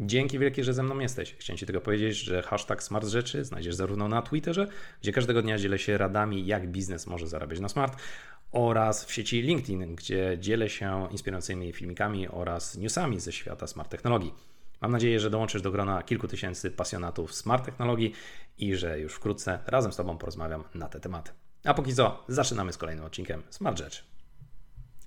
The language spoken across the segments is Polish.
Dzięki wielkie, że ze mną jesteś. Chciałem Ci tylko powiedzieć, że hashtag smart rzeczy znajdziesz zarówno na Twitterze, gdzie każdego dnia dzielę się radami, jak biznes może zarabiać na smart, oraz w sieci LinkedIn, gdzie dzielę się inspirującymi filmikami oraz newsami ze świata smart technologii. Mam nadzieję, że dołączysz do grona kilku tysięcy pasjonatów smart technologii i że już wkrótce razem z Tobą porozmawiam na te tematy. A póki co, zaczynamy z kolejnym odcinkiem Smart Rzeczy.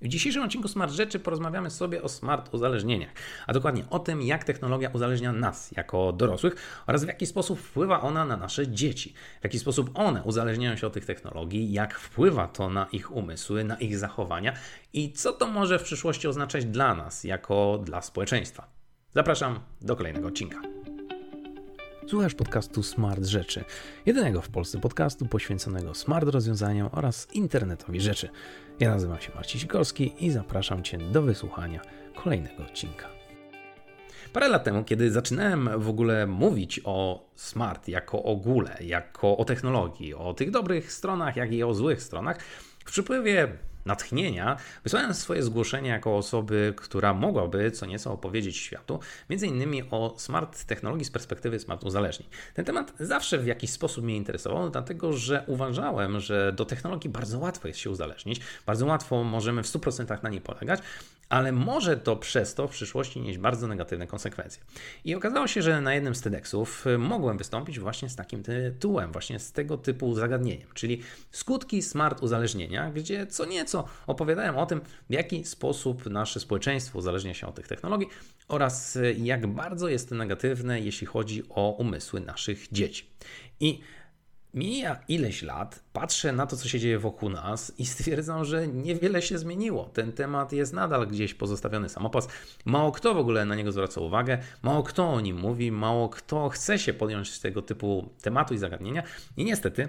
W dzisiejszym odcinku Smart Rzeczy porozmawiamy sobie o smart uzależnieniach, a dokładnie o tym, jak technologia uzależnia nas jako dorosłych oraz w jaki sposób wpływa ona na nasze dzieci, w jaki sposób one uzależniają się od tych technologii, jak wpływa to na ich umysły, na ich zachowania i co to może w przyszłości oznaczać dla nas, jako dla społeczeństwa. Zapraszam do kolejnego odcinka. Słuchasz podcastu Smart Rzeczy, jedynego w Polsce podcastu poświęconego smart rozwiązaniom oraz internetowi rzeczy. Ja nazywam się Marcin Sikorski i zapraszam Cię do wysłuchania kolejnego odcinka. Parę lat temu, kiedy zaczynałem w ogóle mówić o smart jako ogóle, jako o technologii, o tych dobrych stronach, jak i o złych stronach, w przypływie natchnienia, wysłałem swoje zgłoszenie jako osoby, która mogłaby co nieco opowiedzieć światu, innymi o smart technologii z perspektywy smart uzależnień. Ten temat zawsze w jakiś sposób mnie interesował, dlatego że uważałem, że do technologii bardzo łatwo jest się uzależnić, bardzo łatwo możemy w 100% na niej polegać, ale może to przez to w przyszłości nieść bardzo negatywne konsekwencje. I okazało się, że na jednym z TEDxów y, mogłem wystąpić właśnie z takim tytułem, właśnie z tego typu zagadnieniem, czyli skutki smart uzależnienia, gdzie co nieco opowiadałem o tym, w jaki sposób nasze społeczeństwo uzależnia się od tych technologii oraz y, jak bardzo jest to negatywne, jeśli chodzi o umysły naszych dzieci. I Mija ileś lat, patrzę na to, co się dzieje wokół nas i stwierdzam, że niewiele się zmieniło. Ten temat jest nadal gdzieś pozostawiony samopas. Mało kto w ogóle na niego zwraca uwagę, mało kto o nim mówi, mało kto chce się podjąć tego typu tematu i zagadnienia. I niestety,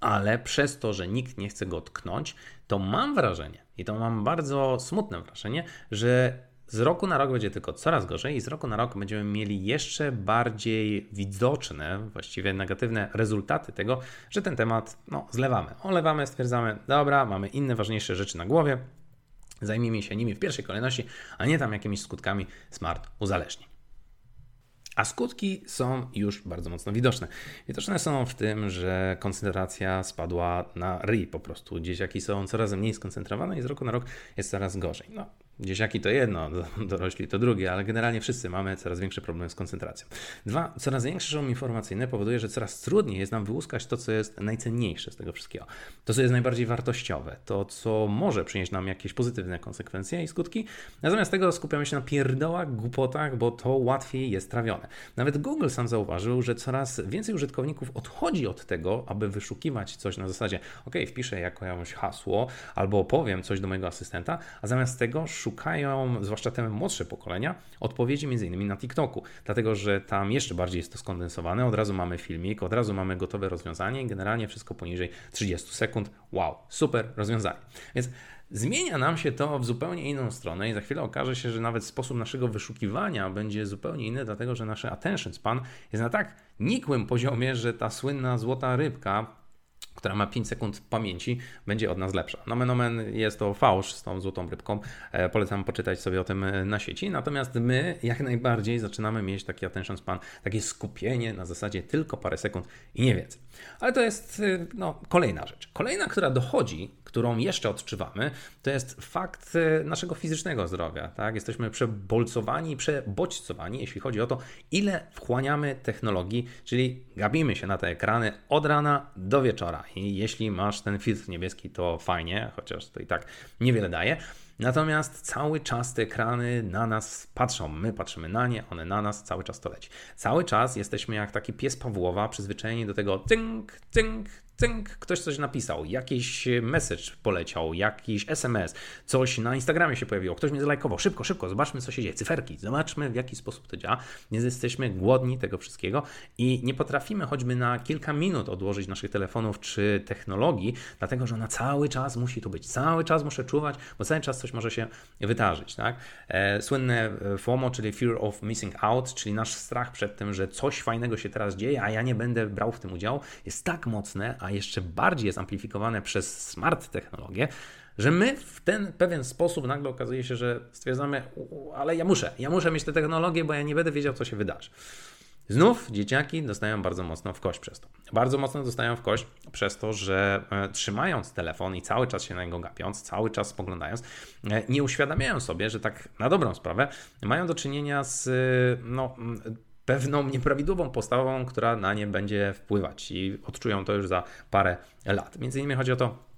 ale przez to, że nikt nie chce go tknąć, to mam wrażenie, i to mam bardzo smutne wrażenie, że z roku na rok będzie tylko coraz gorzej i z roku na rok będziemy mieli jeszcze bardziej widoczne, właściwie negatywne rezultaty tego, że ten temat no, zlewamy. Olewamy, stwierdzamy, dobra, mamy inne ważniejsze rzeczy na głowie, zajmijmy się nimi w pierwszej kolejności, a nie tam jakimiś skutkami smart uzależnień. A skutki są już bardzo mocno widoczne. Widoczne są w tym, że koncentracja spadła na ryj po prostu. Dzieciaki są coraz mniej skoncentrowane i z roku na rok jest coraz gorzej. No, Dzieciaki to jedno, dorośli to drugie, ale generalnie wszyscy mamy coraz większe problemy z koncentracją. Dwa, coraz większy szum informacyjny powoduje, że coraz trudniej jest nam wyłuskać to, co jest najcenniejsze z tego wszystkiego. To, co jest najbardziej wartościowe, to, co może przynieść nam jakieś pozytywne konsekwencje i skutki. Natomiast tego skupiamy się na pierdołach, głupotach, bo to łatwiej jest trawione. Nawet Google sam zauważył, że coraz więcej użytkowników odchodzi od tego, aby wyszukiwać coś na zasadzie, ok, wpiszę jakieś hasło albo powiem coś do mojego asystenta, a zamiast tego szukam szukają, zwłaszcza te młodsze pokolenia, odpowiedzi m.in. na TikToku, dlatego że tam jeszcze bardziej jest to skondensowane. Od razu mamy filmik, od razu mamy gotowe rozwiązanie generalnie wszystko poniżej 30 sekund. Wow, super rozwiązanie. Więc Zmienia nam się to w zupełnie inną stronę i za chwilę okaże się, że nawet sposób naszego wyszukiwania będzie zupełnie inny, dlatego że nasze attention span jest na tak nikłym poziomie, że ta słynna złota rybka która ma 5 sekund pamięci, będzie od nas lepsza. Nomen omen jest to fałsz z tą złotą rybką. E, polecam poczytać sobie o tym e, na sieci. Natomiast my jak najbardziej zaczynamy mieć taki attention span, takie skupienie na zasadzie tylko parę sekund i nie więcej. Ale to jest e, no, kolejna rzecz. Kolejna, która dochodzi którą jeszcze odczuwamy, to jest fakt naszego fizycznego zdrowia. Tak? Jesteśmy przebolcowani, przebodźcowani, jeśli chodzi o to, ile wchłaniamy technologii, czyli gabimy się na te ekrany od rana do wieczora. I jeśli masz ten filtr niebieski, to fajnie, chociaż to i tak niewiele daje. Natomiast cały czas te ekrany na nas patrzą, my patrzymy na nie, one na nas, cały czas to leci. Cały czas jesteśmy jak taki pies Pawłowa, przyzwyczajeni do tego tynk, ktoś coś napisał, jakiś message poleciał, jakiś SMS, coś na Instagramie się pojawiło, ktoś mnie zlajkował, szybko, szybko, zobaczmy co się dzieje, cyferki, zobaczmy w jaki sposób to działa. Nie jesteśmy głodni tego wszystkiego i nie potrafimy choćby na kilka minut odłożyć naszych telefonów czy technologii, dlatego że ona cały czas musi tu być, cały czas muszę czuwać, bo cały czas coś może się wydarzyć, tak? E, słynne e, FOMO, czyli Fear of Missing Out, czyli nasz strach przed tym, że coś fajnego się teraz dzieje, a ja nie będę brał w tym udziału, jest tak mocne, a jeszcze bardziej jest amplifikowane przez smart technologie, że my w ten pewien sposób nagle okazuje się, że stwierdzamy, ale ja muszę, ja muszę mieć tę technologię, bo ja nie będę wiedział, co się wydarzy. Znów dzieciaki dostają bardzo mocno w kość przez to. Bardzo mocno dostają w kość przez to, że e, trzymając telefon i cały czas się na niego gapiąc, cały czas spoglądając, e, nie uświadamiają sobie, że tak na dobrą sprawę mają do czynienia z no, pewną nieprawidłową postawą, która na nie będzie wpływać i odczują to już za parę lat. Między innymi chodzi o to,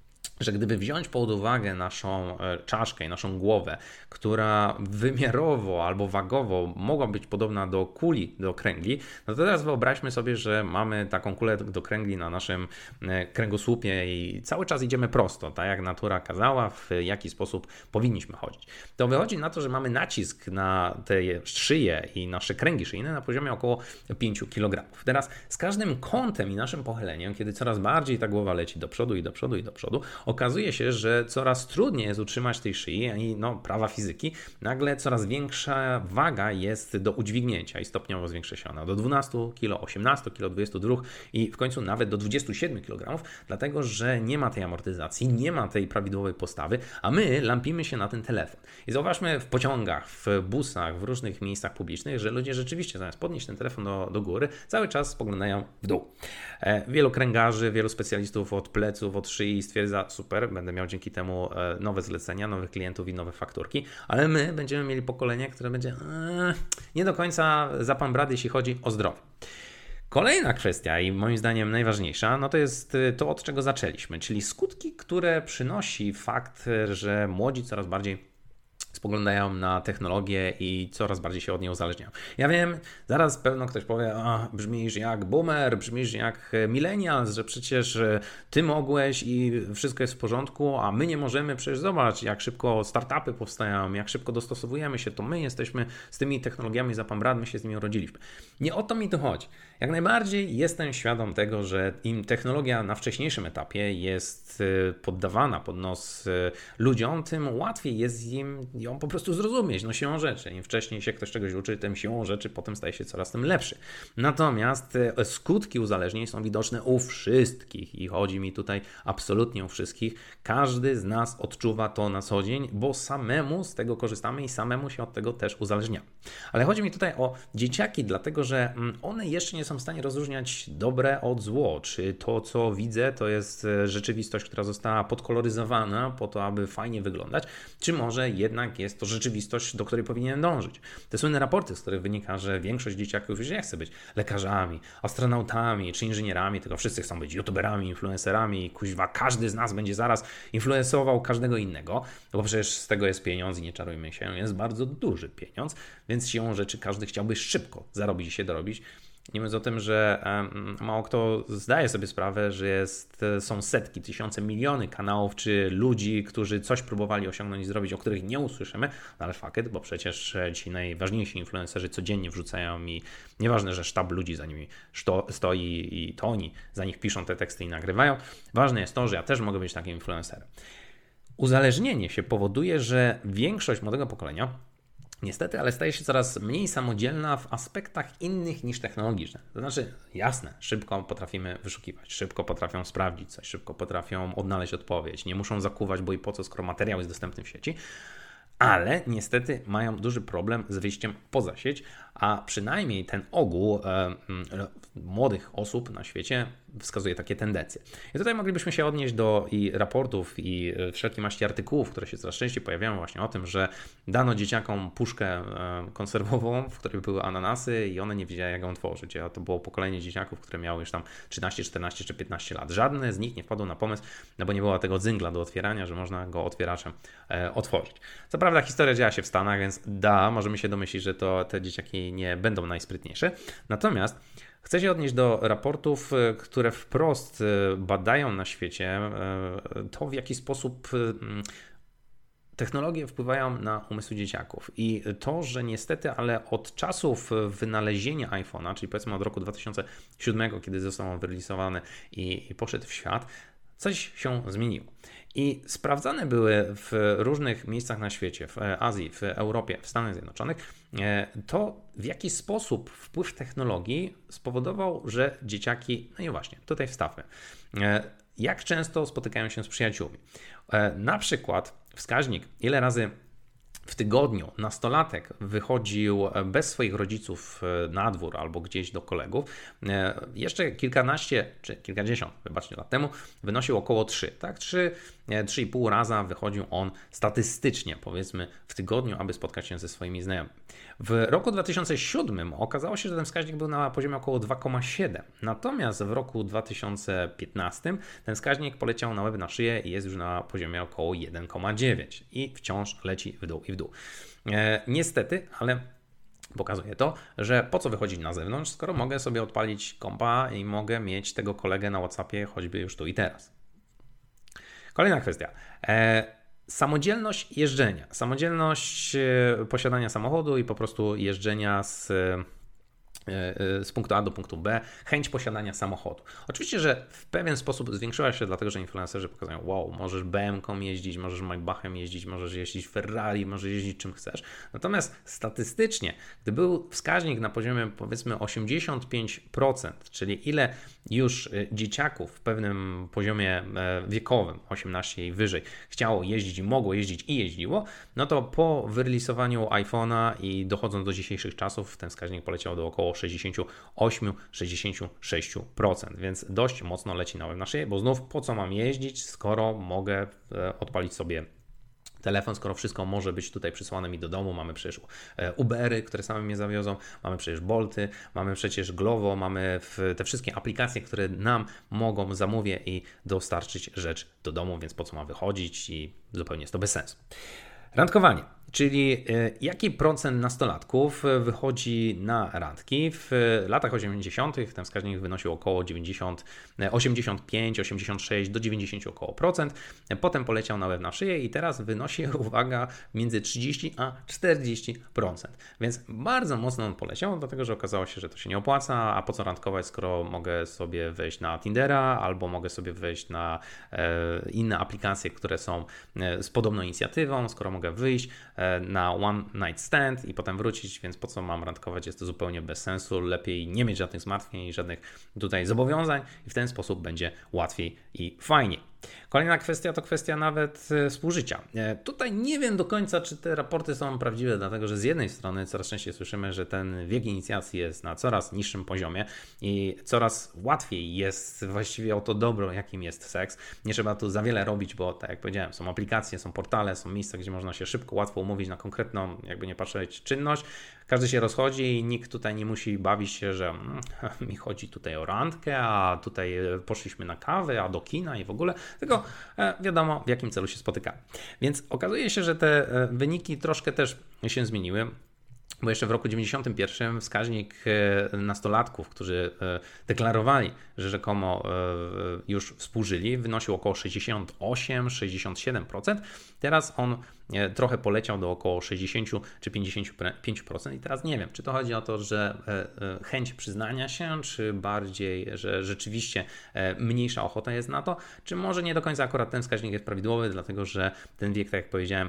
że gdyby wziąć pod uwagę naszą e, czaszkę i naszą głowę, która wymiarowo albo wagowo mogła być podobna do kuli do kręgli, no to teraz wyobraźmy sobie, że mamy taką kulę do kręgli na naszym e, kręgosłupie i cały czas idziemy prosto, tak jak natura kazała, w jaki sposób powinniśmy chodzić. To wychodzi na to, że mamy nacisk na te szyje i nasze kręgi szyjne na poziomie około 5 kg. Teraz z każdym kątem i naszym pochyleniem, kiedy coraz bardziej ta głowa leci do przodu i do przodu i do przodu, okazuje się, że coraz trudniej jest utrzymać tej szyi i no, prawa fizyki, nagle coraz większa waga jest do udźwignięcia i stopniowo zwiększa się ona do 12 kg, 18 kg, 22 i w końcu nawet do 27 kg, dlatego że nie ma tej amortyzacji, nie ma tej prawidłowej postawy, a my lampimy się na ten telefon. I zauważmy w pociągach, w busach, w różnych miejscach publicznych, że ludzie rzeczywiście zamiast podnieść ten telefon do, do góry, cały czas spoglądają w dół. E, wielu kręgarzy, wielu specjalistów od pleców, od szyi stwierdza, super, będę miał dzięki temu e, nowe zlecenia, nowych klientów i nowe fakturki, ale my będziemy mieli pokolenie, które będzie ee, nie do końca za pan brat, jeśli chodzi o zdrowie. Kolejna kwestia i moim zdaniem najważniejsza, no to jest e, to, od czego zaczęliśmy, czyli skutki, które przynosi fakt, że młodzi coraz bardziej spoglądają na technologię i coraz bardziej się od niej uzależniają. Ja wiem, zaraz pewno ktoś powie, a, brzmisz jak boomer, brzmisz jak millennials, że przecież e, ty mogłeś i wszystko jest w porządku, a my nie możemy, przecież zobacz, jak szybko startupy powstają, jak szybko dostosowujemy się, to my jesteśmy z tymi technologiami za pan brat, my się z nimi urodziliśmy. Nie o to mi tu chodzi. Jak najbardziej jestem świadom tego, że im technologia na wcześniejszym etapie jest e, poddawana pod nos e, ludziom, tym łatwiej jest im ją po prostu zrozumieć, no siłą rzeczy. Im wcześniej się ktoś czegoś uczy, tym siłą rzeczy potem staje się coraz tym lepszy. Natomiast e, skutki uzależnień są widoczne u wszystkich i chodzi mi tutaj absolutnie o wszystkich. Każdy z nas odczuwa to na co dzień, bo samemu z tego korzystamy i samemu się od tego też uzależniamy. Ale chodzi mi tutaj o dzieciaki, dlatego że mm, one jeszcze nie są w stanie rozróżniać dobre od zło. Czy to, co widzę, to jest e, rzeczywistość, która została podkoloryzowana po to, aby fajnie wyglądać, czy może jednak jest to rzeczywistość, do której powinien dążyć. Te słynne raporty, z których wynika, że większość dzieciaków już nie chce być lekarzami, astronautami czy inżynierami, tylko wszyscy chcą być youtuberami, influencerami, kuźwa, każdy z nas będzie zaraz influencował każdego innego, no bo przecież z tego jest pieniądz i nie czarujmy się, jest bardzo duży pieniądz, więc siłą rzeczy każdy chciałby szybko zarobić i się dorobić. Nie mówiąc o tym, że mało kto zdaje sobie sprawę, że jest, są setki, tysiące, miliony kanałów czy ludzi, którzy coś próbowali osiągnąć i zrobić, o których nie usłyszymy, no ale fakt, bo przecież ci najważniejsi influencerzy codziennie wrzucają mi, nieważne, że sztab ludzi za nimi stoi i to oni za nich piszą te teksty i nagrywają, ważne jest to, że ja też mogę być takim influencerem. Uzależnienie się powoduje, że większość młodego pokolenia Niestety, ale staje się coraz mniej samodzielna w aspektach innych niż technologiczne. To znaczy, jasne, szybko potrafimy wyszukiwać, szybko potrafią sprawdzić coś, szybko potrafią odnaleźć odpowiedź, nie muszą zakuwać, bo i po co, skoro materiał jest dostępny w sieci, ale niestety mają duży problem z wyjściem poza sieć, a przynajmniej ten ogół e, młodych osób na świecie wskazuje takie tendencje. I tutaj moglibyśmy się odnieść do i raportów, i e, wszelkiej maści artykułów, które się coraz częściej pojawiają właśnie o tym, że dano dzieciakom puszkę e, konserwową, w której były ananasy i one nie wiedziały, jak ją otworzyć. A to było pokolenie dzieciaków, które miały już tam 13, 14 czy 15 lat. Żadne z nich nie wpadło na pomysł, no bo nie było tego cyngla do otwierania, że można go otwieraczem otworzyć. Co prawda historia działa się w Stanach, więc da, możemy się domyślić, że to te dzieciaki nie będą najsprytniejsze. Natomiast Chcę się odnieść do raportów, e, które wprost e, badają na świecie e, to, w jaki sposób technologie wpływają na umysły dzieciaków. I to, że niestety, ale od czasów wynalezienia iPhone'a, czyli powiedzmy od roku 2007, kiedy został on wyrealizowany i, i poszedł w świat, coś się zmieniło. I sprawdzane były w różnych miejscach na świecie, w Azji, w Europie, w Stanach Zjednoczonych, e, to w jaki sposób wpływ technologii spowodował, że dzieciaki, no i właśnie, tutaj wstawmy, e, jak często spotykają się z przyjaciółmi. E, na przykład wskaźnik, ile razy w tygodniu nastolatek wychodził bez swoich rodziców e, na dwór albo gdzieś do kolegów, e, jeszcze kilkanaście czy kilkadziesiąt, wybaczcie, lat temu wynosił około 3, tak? 3, 3,5 raza wychodził on statystycznie, powiedzmy, w tygodniu, aby spotkać się ze swoimi znajomymi. W roku 2007 okazało się, że ten wskaźnik był na poziomie około 2,7. Natomiast w roku 2015 ten wskaźnik poleciał na łeb na szyję i jest już na poziomie około 1,9 i wciąż leci w dół w dół. E, niestety, ale pokazuje to, że po co wychodzić na zewnątrz, skoro mogę sobie odpalić kompa i mogę mieć tego kolegę na WhatsAppie choćby już tu i teraz. Kolejna kwestia. E, Samodzielność jeżdżenia, samodzielność e, posiadania samochodu i po prostu jeżdżenia z z punktu A do punktu B, chęć posiadania samochodu. Oczywiście, że w pewien sposób zwiększyła się, dlatego że influencerzy pokazują, wow, możesz BMW jeździć, możesz Maybachem jeździć, możesz jeździć Ferrari, możesz jeździć czym chcesz. Natomiast statystycznie, gdy był wskaźnik na poziomie powiedzmy 85%, czyli ile już e, dzieciaków w pewnym poziomie wiekowym, 18 i wyżej, chciało jeździć mogło jeździć i jeździło, no to po wyrelisowaniu iPhone'a i dochodząc do dzisiejszych czasów, ten wskaźnik poleciał do około 68-66%, więc dość mocno leci na szyję, bo znów po co mam jeździć, skoro mogę e, odpalić sobie telefon, skoro wszystko może być tutaj przysłane mi do domu. Mamy przecież e, Ubery, które same mnie zawiozą, mamy przecież Bolty, mamy przecież Glovo, mamy te wszystkie aplikacje, które nam mogą zamówić i dostarczyć rzecz do domu, więc po co ma wychodzić i zupełnie jest to bez sensu. Randkowanie. Czyli e, jaki procent nastolatków e, wychodzi na randki? W latach 80. ten wskaźnik wynosił około 90, 85, 86 do 90 około procent. Potem poleciał na na szyję i teraz wynosi, uwaga, między 30 a 40%. Więc bardzo mocno on poleciał, dlatego że okazało się, że to się nie opłaca, a po co randkować, skoro mogę sobie wejść na Tindera albo mogę sobie wejść na e, inne aplikacje, które są z podobną inicjatywą, skoro mogę wyjść E, na one night stand i potem wrócić, więc po co mam randkować? Jest to zupełnie bez sensu. Lepiej nie mieć żadnych zmartwień i żadnych tutaj zobowiązań i w ten sposób będzie łatwiej i fajniej. Kolejna kwestia to kwestia nawet e, współżycia. E, tutaj nie wiem do końca, czy te raporty są prawdziwe, dlatego że z jednej strony coraz częściej słyszymy, że ten wiek inicjacji jest na coraz niższym poziomie i coraz łatwiej jest właściwie o to dobro, jakim jest seks. Nie trzeba tu za wiele robić, bo tak jak powiedziałem, są aplikacje, są portale, są miejsca, gdzie można się szybko, łatwo umówić na konkretną, jakby nie patrzeć, czynność. Każdy się rozchodzi i nikt tutaj nie musi bawić się, że mm, mi chodzi tutaj o randkę, a tutaj e, poszliśmy na kawę, a do kina i w ogóle tylko e, wiadomo w jakim celu się spotyka. Więc okazuje się, że te e, wyniki troszkę też się zmieniły. Bo jeszcze w roku 91 wskaźnik nastolatków, którzy deklarowali, że rzekomo już współżyli, wynosił około 68-67%. Teraz on trochę poleciał do około 60 czy 55% i teraz nie wiem, czy to chodzi o to, że e, e, chęć przyznania się, czy bardziej, że rzeczywiście e, mniejsza ochota jest na to, czy może nie do końca akurat ten wskaźnik jest prawidłowy, dlatego że ten wiek, tak jak powiedziałem,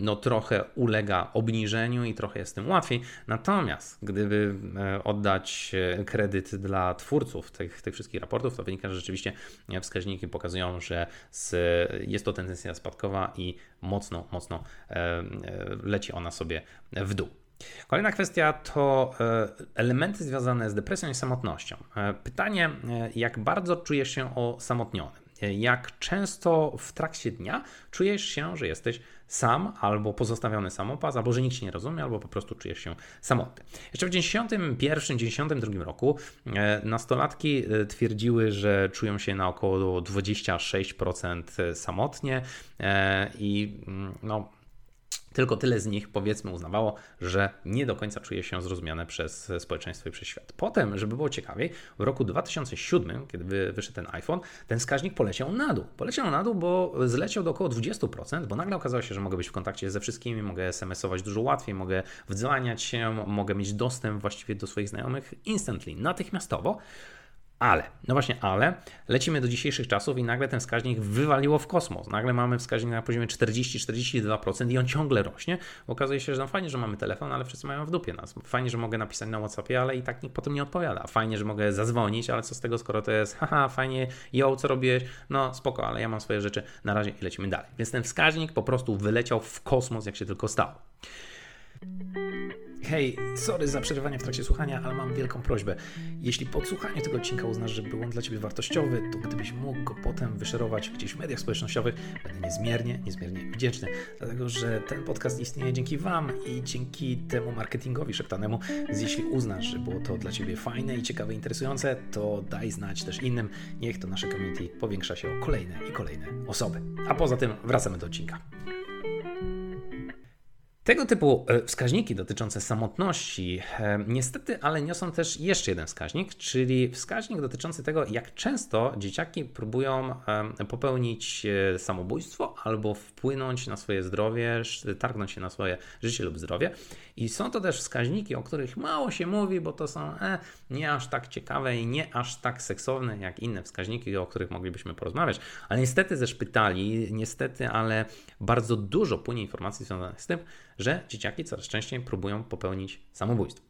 no trochę ulega obniżeniu i trochę jest tym łatwiej. Natomiast gdyby oddać kredyt dla twórców tych, tych wszystkich raportów, to wynika, że rzeczywiście wskaźniki pokazują, że jest to tendencja spadkowa i mocno, mocno e, e, leci ona sobie w dół. Kolejna kwestia to e, elementy związane z depresją i samotnością. Pytanie, jak bardzo czujesz się osamotniony? Jak często w trakcie dnia czujesz się, że jesteś sam albo pozostawiony samopas, albo że nikt się nie rozumie, albo po prostu czujesz się samotny. Jeszcze w 1991-1992 roku e, nastolatki e, twierdziły, że czują się na około 26% samotnie e, i mm, no, tylko tyle z nich, powiedzmy, uznawało, że nie do końca czuje się zrozumiane przez społeczeństwo i przez świat. Potem, żeby było ciekawiej, w roku 2007, kiedy wyszedł ten iPhone, ten wskaźnik poleciał na dół. Poleciał na dół, bo zleciał do około 20%, bo nagle okazało się, że mogę być w kontakcie ze wszystkimi, mogę SMS-ować dużo łatwiej, mogę wdzwaniać się, mogę mieć dostęp właściwie do swoich znajomych instantly, natychmiastowo. Ale, no właśnie, ale lecimy do dzisiejszych czasów i nagle ten wskaźnik wywaliło w kosmos. Nagle mamy wskaźnik na poziomie 40-42% i on ciągle rośnie. Okazuje się, że no fajnie, że mamy telefon, ale wszyscy mają w dupie nas. Fajnie, że mogę napisać na WhatsAppie, ale i tak nikt potem nie odpowiada. Fajnie, że mogę zadzwonić, ale co z tego, skoro to jest haha, fajnie, yo, co robiłeś? No spoko, ale ja mam swoje rzeczy na razie i lecimy dalej. Więc ten wskaźnik po prostu wyleciał w kosmos, jak się tylko stało. Hej, sorry za przerywanie w trakcie słuchania, ale mam wielką prośbę. Jeśli po słuchaniu tego odcinka uznasz, że był on dla Ciebie wartościowy, to gdybyś mógł go potem wyszerować gdzieś w mediach społecznościowych, będę niezmiernie, niezmiernie wdzięczny. Dlatego, że ten podcast istnieje dzięki Wam i dzięki temu marketingowi szeptanemu. Więc jeśli uznasz, że było to dla Ciebie fajne i ciekawe, interesujące, to daj znać też innym. Niech to nasze community powiększa się o kolejne i kolejne osoby. A poza tym wracamy do odcinka. Tego typu e, wskaźniki dotyczące samotności e, niestety, ale niosą też jeszcze jeden wskaźnik, czyli wskaźnik dotyczący tego, jak często dzieciaki próbują e, popełnić samobójstwo albo wpłynąć na swoje zdrowie, targnąć się na swoje życie lub zdrowie. I są to też wskaźniki, o których mało się mówi, bo to są e, nie aż tak ciekawe i nie aż tak seksowne jak inne wskaźniki, o których moglibyśmy porozmawiać. Ale niestety ze szpitali, niestety, ale bardzo dużo płynie informacji związanych z tym, że dzieciaki coraz częściej próbują popełnić samobójstwo.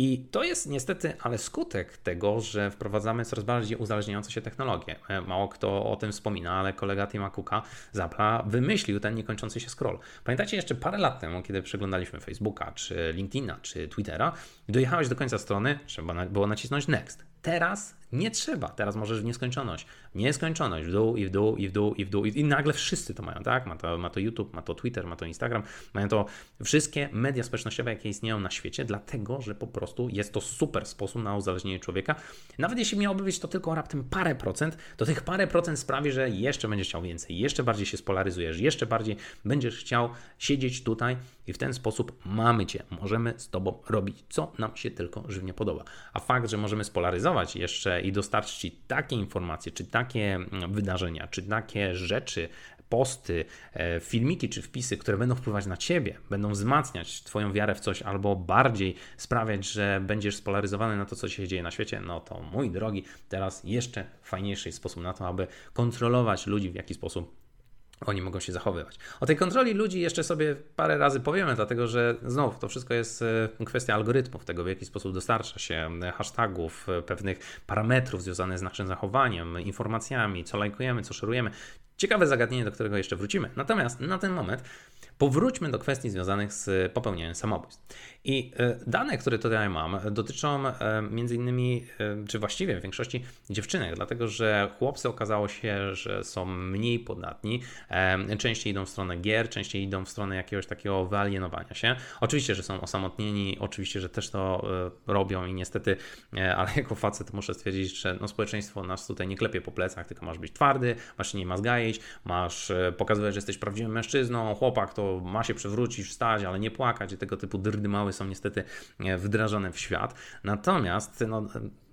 I to jest niestety, ale skutek tego, że wprowadzamy coraz bardziej uzależniające się technologie. E, mało kto o tym wspomina, ale kolega Tima Cooka z Apple'a wymyślił ten niekończący się scroll. Pamiętacie jeszcze parę lat temu, kiedy przeglądaliśmy Facebooka, czy LinkedIna, czy Twittera, dojechałeś do końca strony, trzeba było nacisnąć next. Teraz nie trzeba. Teraz możesz w nieskończoność. Nieskończoność. W dół i w dół i w dół i w dół. I nagle wszyscy to mają, tak? Ma to, ma to YouTube, ma to Twitter, ma to Instagram, mają to wszystkie media społecznościowe, jakie istnieją na świecie, dlatego, że po prostu jest to super sposób na uzależnienie człowieka. Nawet jeśli miałoby być to tylko raptem parę procent, to tych parę procent sprawi, że jeszcze będziesz chciał więcej, jeszcze bardziej się spolaryzujesz, jeszcze bardziej będziesz chciał siedzieć tutaj i w ten sposób mamy Cię. Możemy z Tobą robić, co nam się tylko żywnie podoba. A fakt, że możemy spolaryzować jeszcze i dostarczyć Ci takie informacje, czy takie mm, wydarzenia, czy takie rzeczy, posty, e, filmiki czy wpisy, które będą wpływać na Ciebie, będą wzmacniać Twoją wiarę w coś albo bardziej sprawiać, że będziesz spolaryzowany na to, co się dzieje na świecie, no to mój drogi, teraz jeszcze fajniejszy sposób na to, aby kontrolować ludzi, w jaki sposób oni mogą się zachowywać. O tej kontroli ludzi jeszcze sobie parę razy powiemy, dlatego że znów to wszystko jest e, kwestia algorytmów, tego w jaki sposób dostarcza się e, hashtagów, e, pewnych parametrów związanych z naszym zachowaniem, informacjami, co lajkujemy, co szerujemy. Ciekawe zagadnienie, do którego jeszcze wrócimy. Natomiast na ten moment Powróćmy do kwestii związanych z popełnianiem samobójstw. I e, dane, które tutaj mam, dotyczą e, między innymi, e, czy właściwie w większości dziewczynek, dlatego że chłopcy okazało się, że są mniej podatni, częściej idą w stronę gier, częściej idą w stronę jakiegoś takiego wyalienowania się. Oczywiście, że są osamotnieni, oczywiście, że też to robią i niestety, ale jako facet muszę stwierdzić, że no, społeczeństwo nas tutaj nie klepie po plecach, tylko masz być twardy, masz się nie mazgaić, masz pokazywać, że jesteś prawdziwym mężczyzną, chłopak to ma się przewrócić, wstać, ale nie płakać. I tego typu dyrdymały są niestety e, wdrażane w świat. Natomiast no,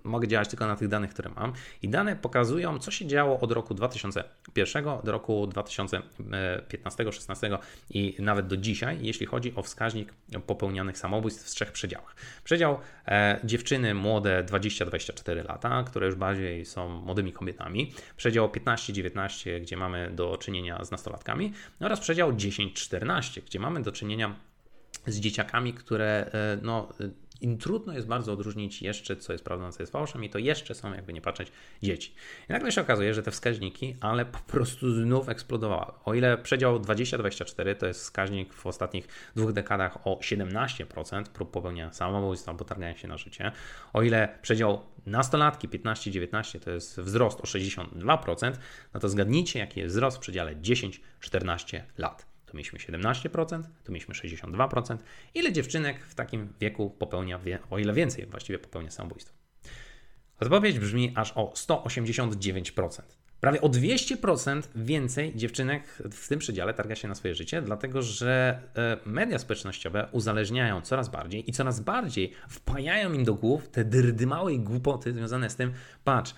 mogę działać tylko na tych danych, które mam. I dane pokazują, co się działo od roku 2001 do roku 2015-16 i nawet do dzisiaj, jeśli chodzi o wskaźnik popełnianych samobójstw w trzech przedziałach. Przedział e, dziewczyny młode 20-24 lata, które już bardziej są młodymi kobietami. Przedział 15-19, gdzie mamy do czynienia z nastolatkami. Oraz przedział 10-14, gdzie mamy do czynienia z dzieciakami, które e, no, im trudno jest bardzo odróżnić jeszcze, co jest prawdą, co jest fałszem, i to jeszcze są, jakby nie patrzeć, dzieci. I nagle się okazuje, że te wskaźniki, ale po prostu znów eksplodowały. O ile przedział 20-24 to jest wskaźnik w ostatnich dwóch dekadach o 17% prób popełnienia samobójstwa albo targania się na życie, o ile przedział nastolatki 15-19 to jest wzrost o 62%, no to zgadnijcie, jaki jest wzrost w przedziale 10-14 lat tu mieliśmy 17%, tu mieliśmy 62%. Ile dziewczynek w takim wieku popełnia, o ile więcej właściwie popełnia samobójstwo? Odpowiedź brzmi aż o 189%. Prawie o 200% więcej dziewczynek w tym przedziale targa się na swoje życie, dlatego że e, media społecznościowe uzależniają coraz bardziej i coraz bardziej wpajają im do głów te dyrdy małej głupoty związane z tym, patrz,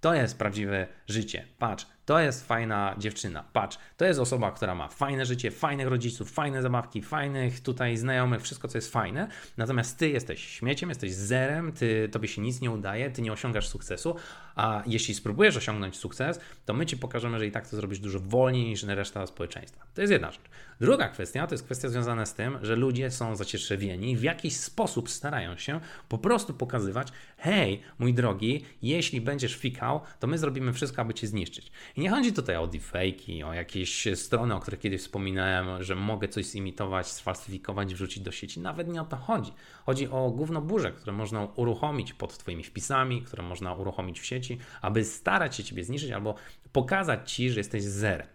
to jest prawdziwe życie. Patrz, to jest fajna dziewczyna, patrz, to jest osoba, która ma fajne życie, fajnych rodziców, fajne zabawki, fajnych tutaj znajomych, wszystko co jest fajne, natomiast ty jesteś śmieciem, jesteś zerem, ty, tobie się nic nie udaje, ty nie osiągasz sukcesu, a jeśli spróbujesz osiągnąć sukces, to my ci pokażemy, że i tak to zrobisz dużo wolniej niż reszta społeczeństwa. To jest jedna rzecz. Druga kwestia to jest kwestia związana z tym, że ludzie są zacietrzewieni, w jakiś sposób starają się po prostu pokazywać, hej, mój drogi, jeśli będziesz fikał, to my zrobimy wszystko, aby cię zniszczyć. I nie chodzi tutaj o deepfake'i, o jakieś strony, o których kiedyś wspominałem, że mogę coś zimitować, sfalsyfikować, wrzucić do sieci. Nawet nie o to chodzi. Chodzi o gówno burze, które można uruchomić pod Twoimi wpisami, które można uruchomić w sieci, aby starać się Ciebie zniszczyć albo pokazać Ci, że jesteś zerem.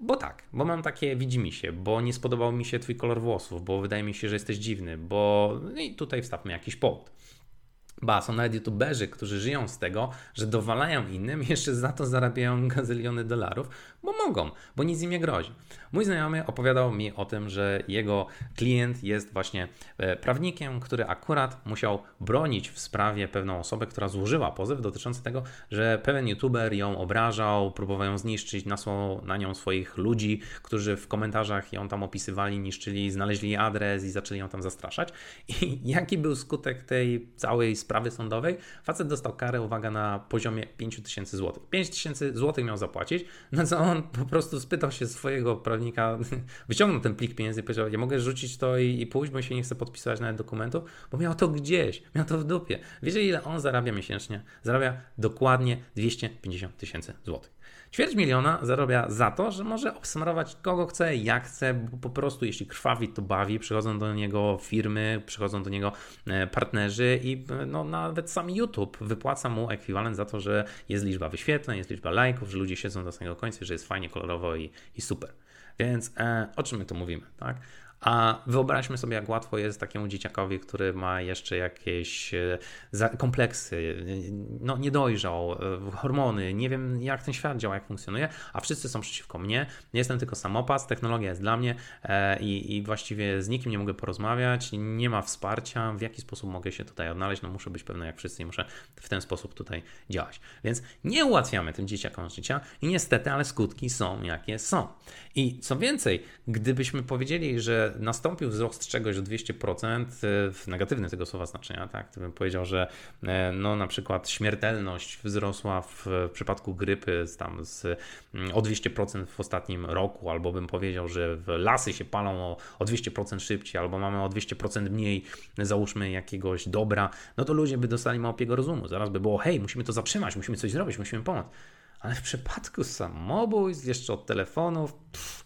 Bo tak, bo mam takie widzimy się, bo nie spodobał mi się twój kolor włosów, bo wydaje mi się, że jesteś dziwny, bo no i tutaj wstawmy jakiś powód. Ba, są nawet youtuberzy, którzy żyją z tego, że dowalają innym jeszcze za to zarabiają gazyliony dolarów, bo mogą, bo nic im nie grozi. Mój znajomy opowiadał mi o tym, że jego klient jest właśnie e, prawnikiem, który akurat musiał bronić w sprawie pewną osobę, która złożyła pozew dotyczący tego, że pewien youtuber ją obrażał, próbował ją zniszczyć, nasłał na nią swoich ludzi, którzy w komentarzach ją tam opisywali, niszczyli, znaleźli adres i zaczęli ją tam zastraszać. I jaki był skutek tej całej sprawy sądowej? Facet dostał karę, uwaga, na poziomie 5000 zł. 5000 zł miał zapłacić, na co on po prostu spytał się swojego prawnika, wyciągnął ten plik pieniędzy i powiedział, ja mogę rzucić to i, i pójść, bo się nie chcę podpisywać nawet dokumentu, bo miał to gdzieś, miał to w dupie. Wiecie ile on zarabia miesięcznie? Zarabia dokładnie 250 tysięcy złotych. Ćwierć miliona zarabia za to, że może obsmarować kogo chce, jak chce, bo po prostu jeśli krwawi, to bawi, przychodzą do niego firmy, przychodzą do niego e, partnerzy i e, no, nawet sam YouTube wypłaca mu ekwiwalent za to, że jest liczba wyświetleń, jest liczba lajków, że ludzie siedzą do samego końca, że jest fajnie, kolorowo i, i super. Więc e, o czym my tu mówimy, tak? A wyobraźmy sobie, jak łatwo jest takiemu dzieciakowi, który ma jeszcze jakieś e, kompleksy, no nie dojrzał, e, hormony, nie wiem jak ten świat działa, jak funkcjonuje, a wszyscy są przeciwko mnie. Nie jestem tylko samopas, technologia jest dla mnie e, i, i właściwie z nikim nie mogę porozmawiać, nie ma wsparcia, w jaki sposób mogę się tutaj odnaleźć, no muszę być pewny jak wszyscy i muszę w ten sposób tutaj działać. Więc nie ułatwiamy tym dzieciakom życia i niestety, ale skutki są jakie są. I co więcej, gdybyśmy powiedzieli, że nastąpił wzrost czegoś o 200% e, w negatywnym tego słowa znaczenia, tak? Gdybym powiedział, że e, no, na przykład śmiertelność wzrosła w przypadku grypy z tam z, o 200% w ostatnim roku, albo bym powiedział, że lasy się palą o, o 200% szybciej, albo mamy o 200% mniej, załóżmy, jakiegoś dobra, no to ludzie by dostali małpiego rozumu. Zaraz by było, hej, musimy to zatrzymać, musimy coś zrobić, musimy pomóc. Ale w przypadku samobójstw, jeszcze od telefonów, pff,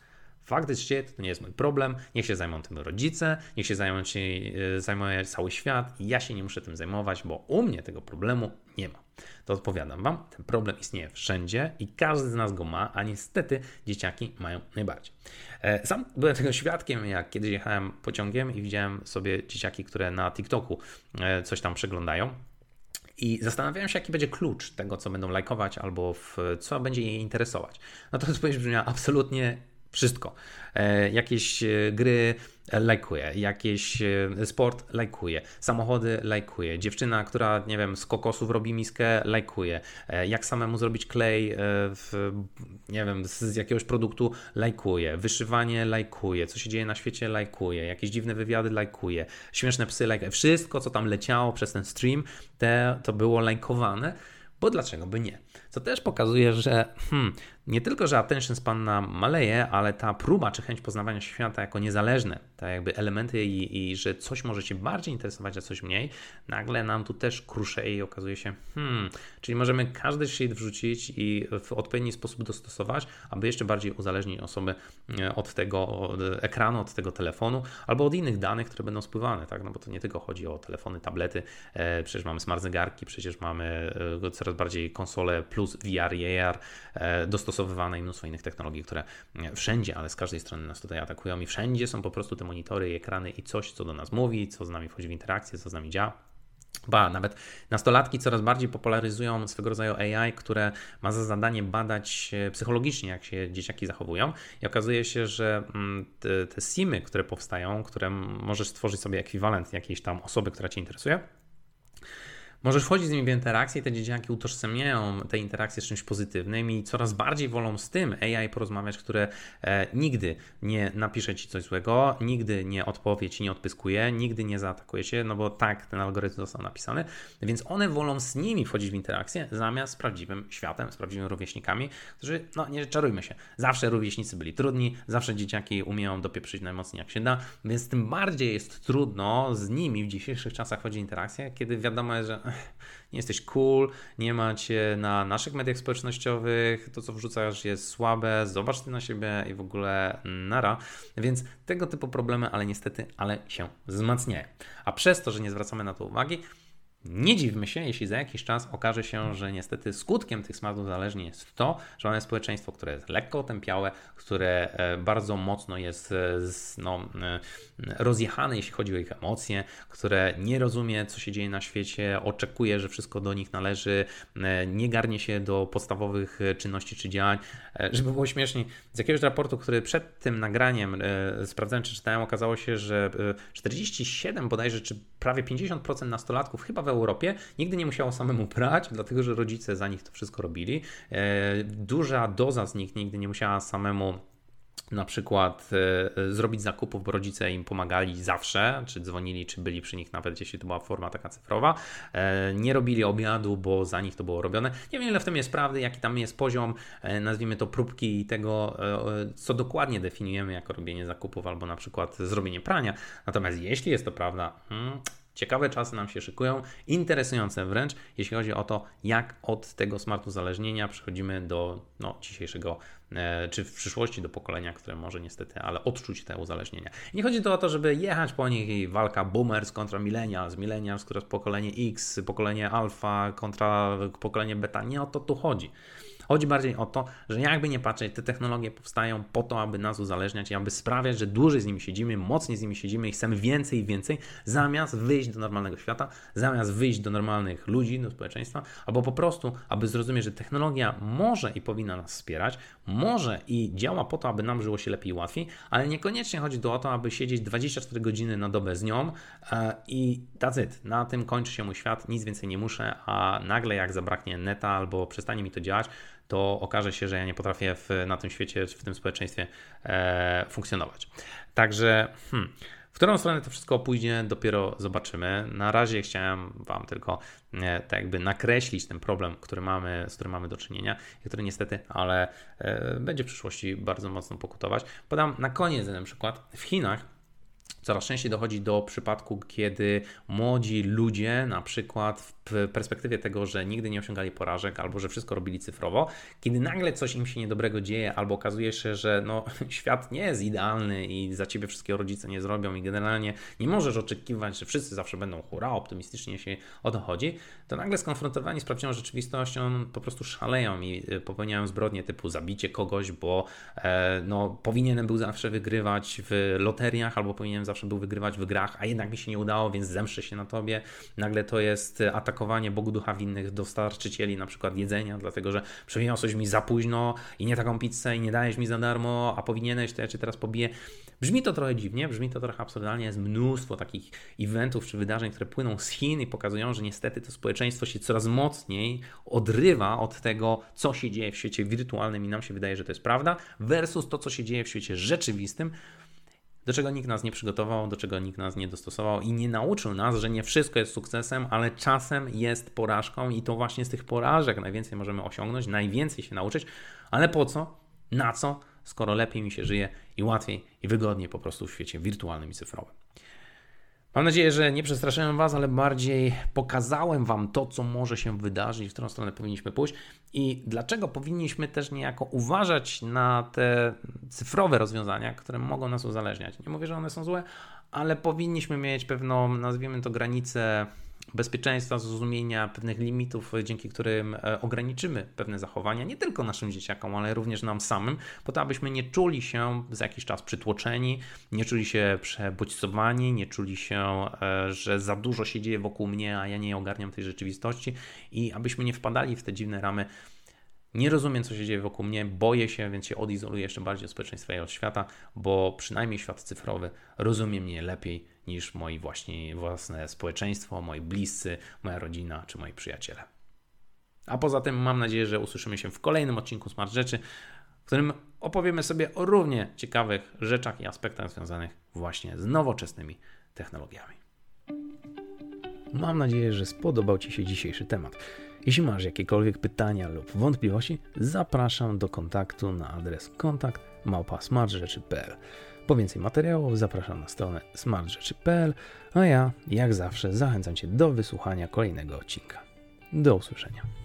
Faktycznie to nie jest mój problem, niech się zajmą tym rodzice, niech się zajmą, się, e, zajmuje cały świat ja się nie muszę tym zajmować, bo u mnie tego problemu nie ma. To odpowiadam Wam, ten problem istnieje wszędzie i każdy z nas go ma, a niestety dzieciaki mają najbardziej. E, sam byłem tego świadkiem, jak kiedyś jechałem pociągiem i widziałem sobie dzieciaki, które na TikToku e, coś tam przeglądają. I zastanawiałem się, jaki będzie klucz tego, co będą lajkować, albo w co będzie je interesować. No to odpowiedź brzmiała absolutnie wszystko. E, jakieś e, gry lajkuje, jakieś e, sport lajkuje, samochody lajkuje, dziewczyna, która, nie wiem, z kokosów robi miskę, lajkuje, jak samemu zrobić klej, w, nie wiem, z jakiegoś produktu lajkuje, wyszywanie lajkuje, co się dzieje na świecie lajkuje, jakieś dziwne wywiady lajkuje, śmieszne psy lajkuje, wszystko, co tam leciało przez ten stream, te, to było lajkowane, bo dlaczego by nie? Co też pokazuje, że hmm, nie tylko, że attention span nam maleje, ale ta próba czy chęć poznawania świata jako niezależne, tak jakby elementy i, i że coś może Cię bardziej interesować, a coś mniej, nagle nam tu też kruszeje i okazuje się, hmm, czyli możemy każdy shit wrzucić i w odpowiedni sposób dostosować, aby jeszcze bardziej uzależnić osoby e, od tego od ekranu, od tego telefonu, albo od innych danych, które będą spływane, tak, no bo to nie tylko chodzi o telefony, tablety, e, przecież mamy smart zegarki, przecież mamy e, coraz bardziej konsole plus VR i AR, dostosowane dostosowywane i mnóstwo innych technologii, które wszędzie, ale z każdej strony nas tutaj atakują i wszędzie są po prostu te monitory i ekrany i coś, co do nas mówi, co z nami wchodzi w interakcję, co z nami działa. Ba, nawet nastolatki coraz bardziej popularyzują swego rodzaju AI, które ma za zadanie badać psychologicznie, jak się dzieciaki zachowują. I okazuje się, że mm, te, te simy, które powstają, które możesz stworzyć sobie ekwiwalent jakiejś tam osoby, która Cię interesuje, Możesz wchodzić z nimi w interakcję i te dzieciaki utożsamiają te interakcje z czymś pozytywnym i coraz bardziej wolą z tym AI porozmawiać, które e, nigdy nie napisze ci coś złego, nigdy nie odpowie ci, nie odpyskuje, nigdy nie zaatakuje cię, no bo tak ten algorytm został napisany, więc one wolą z nimi wchodzić w interakcję zamiast z prawdziwym światem, z prawdziwymi rówieśnikami, którzy, no nie czarujmy się, zawsze rówieśnicy byli trudni, zawsze dzieciaki umieją dopieprzyć najmocniej jak się da, więc tym bardziej jest trudno z nimi w dzisiejszych czasach wchodzić w interakcję, kiedy wiadomo jest, że nie jesteś cool, nie macie na naszych mediach społecznościowych, to co wrzucasz jest słabe, zobacz ty na siebie i w ogóle nara. Więc tego typu problemy, ale niestety, ale się wzmacniają. A przez to, że nie zwracamy na to uwagi, nie dziwmy się, jeśli za jakiś czas okaże się, że niestety skutkiem tych smart uzależnień jest to, że mamy społeczeństwo, które jest lekko otępiałe, które e, bardzo mocno jest e, no, e, rozjechane, jeśli chodzi o ich emocje, które nie rozumie, co się dzieje na świecie, oczekuje, że wszystko do nich należy, nie garnie się do podstawowych czynności czy działań. Żeby było śmieszniej, z jakiegoś raportu, który przed tym nagraniem sprawdzałem, czy czytałem, okazało się, że 47 bodajże, czy prawie 50% nastolatków chyba we Europie nigdy nie musiało samemu prać, dlatego że rodzice za nich to wszystko robili. E, duża doza z nich nigdy nie musiała samemu na przykład e, zrobić zakupów, bo rodzice im pomagali zawsze, czy dzwonili, czy byli przy nich, nawet jeśli to była forma taka cyfrowa. E, nie robili obiadu, bo za nich to było robione. Nie wiem, ile w tym jest prawdy, jaki tam jest poziom, nazwijmy to próbki tego, co dokładnie definiujemy jako robienie zakupów, albo na przykład zrobienie prania. Natomiast jeśli jest to prawda, hmm, Ciekawe czasy nam się szykują, interesujące wręcz, jeśli chodzi o to, jak od tego smart uzależnienia przechodzimy do no, dzisiejszego, e, czy w przyszłości do pokolenia, które może niestety, ale odczuć te uzależnienia. I nie chodzi tu o to, żeby jechać po nich i walka boomers kontra millennials, millennials, które jest pokolenie X, pokolenie alfa kontra pokolenie beta. Nie o to tu chodzi. Chodzi bardziej o to, że jakby nie patrzeć, te technologie powstają po to, aby nas uzależniać i aby sprawiać, że dłużej z nimi siedzimy, mocniej z nimi siedzimy i chcemy więcej i więcej, zamiast wyjść do normalnego świata, zamiast wyjść do normalnych ludzi, do społeczeństwa, albo po prostu, aby zrozumieć, że technologia może i powinna nas wspierać, może i działa po to, aby nam żyło się lepiej i łatwiej, ale niekoniecznie chodzi o to, aby siedzieć 24 godziny na dobę z nią e, i that's it. Na tym kończy się mój świat, nic więcej nie muszę, a nagle jak zabraknie neta albo przestanie mi to działać, to okaże się, że ja nie potrafię w, na tym świecie, w tym społeczeństwie e, funkcjonować. Także, hmm, w którą stronę to wszystko pójdzie, dopiero zobaczymy. Na razie chciałem Wam tylko e, tak jakby nakreślić ten problem, który mamy, z którym mamy do czynienia i który niestety, ale e, będzie w przyszłości bardzo mocno pokutować. Podam na koniec jeden przykład. W Chinach Coraz częściej dochodzi do przypadku, kiedy młodzi ludzie, na przykład w perspektywie tego, że nigdy nie osiągali porażek albo że wszystko robili cyfrowo, kiedy nagle coś im się niedobrego dzieje, albo okazuje się, że no, świat nie jest idealny i za ciebie wszystkie rodzice nie zrobią, i generalnie nie możesz oczekiwać, że wszyscy zawsze będą hura, optymistycznie się o to chodzi, to nagle skonfrontowani z prawdziwą rzeczywistością po prostu szaleją i y, popełniają zbrodnie typu zabicie kogoś, bo e, no, powinienem był zawsze wygrywać w loteriach, albo powinienem zawsze był wygrywać w grach, a jednak mi się nie udało, więc zemszczę się na tobie. Nagle to jest atakowanie Bogu ducha winnych dostarczycieli na przykład jedzenia, dlatego że przyniosłeś mi za późno i nie taką pizzę i nie dajesz mi za darmo, a powinieneś, to ja cię teraz pobiję. Brzmi to trochę dziwnie, brzmi to trochę absurdalnie, jest mnóstwo takich eventów czy wydarzeń, które płyną z Chin i pokazują, że niestety to społeczeństwo się coraz mocniej odrywa od tego, co się dzieje w świecie wirtualnym i nam się wydaje, że to jest prawda, versus to, co się dzieje w świecie rzeczywistym, do czego nikt nas nie przygotował, do czego nikt nas nie dostosował i nie nauczył nas, że nie wszystko jest sukcesem, ale czasem jest porażką i to właśnie z tych porażek najwięcej możemy osiągnąć, najwięcej się nauczyć, ale po co? Na co? Skoro lepiej mi się żyje i łatwiej i wygodniej po prostu w świecie wirtualnym i cyfrowym. Mam nadzieję, że nie przestraszyłem Was, ale bardziej pokazałem Wam to, co może się wydarzyć, w którą stronę powinniśmy pójść i dlaczego powinniśmy też niejako uważać na te cyfrowe rozwiązania, które mogą nas uzależniać. Nie mówię, że one są złe, ale powinniśmy mieć pewną, nazwijmy to, granicę bezpieczeństwa, zrozumienia pewnych limitów, dzięki którym e, ograniczymy pewne zachowania, nie tylko naszym dzieciakom, ale również nam samym, po to, abyśmy nie czuli się za jakiś czas przytłoczeni, nie czuli się przebodźcowani, nie czuli się, e, że za dużo się dzieje wokół mnie, a ja nie ogarniam tej rzeczywistości i abyśmy nie wpadali w te dziwne ramy Nie rozumiem, co się dzieje wokół mnie, boję się, więc się odizoluję jeszcze bardziej od społeczeństwa i od świata, bo przynajmniej świat cyfrowy rozumie mnie lepiej niż moi właśnie własne społeczeństwo, moi bliscy, moja rodzina czy moi przyjaciele. A poza tym mam nadzieję, że usłyszymy się w kolejnym odcinku Smart Rzeczy, w którym opowiemy sobie o równie ciekawych rzeczach i aspektach związanych właśnie z nowoczesnymi technologiami. Mam nadzieję, że spodobał Ci się dzisiejszy temat. Jeśli masz jakiekolwiek pytania lub wątpliwości, zapraszam do kontaktu na adres kontakt małpa.smartrzeczy.pl. Po więcej materiałów zapraszam na stronę smartrzeczy.pl, a ja, jak zawsze, zachęcam Cię do wysłuchania kolejnego odcinka. Do usłyszenia.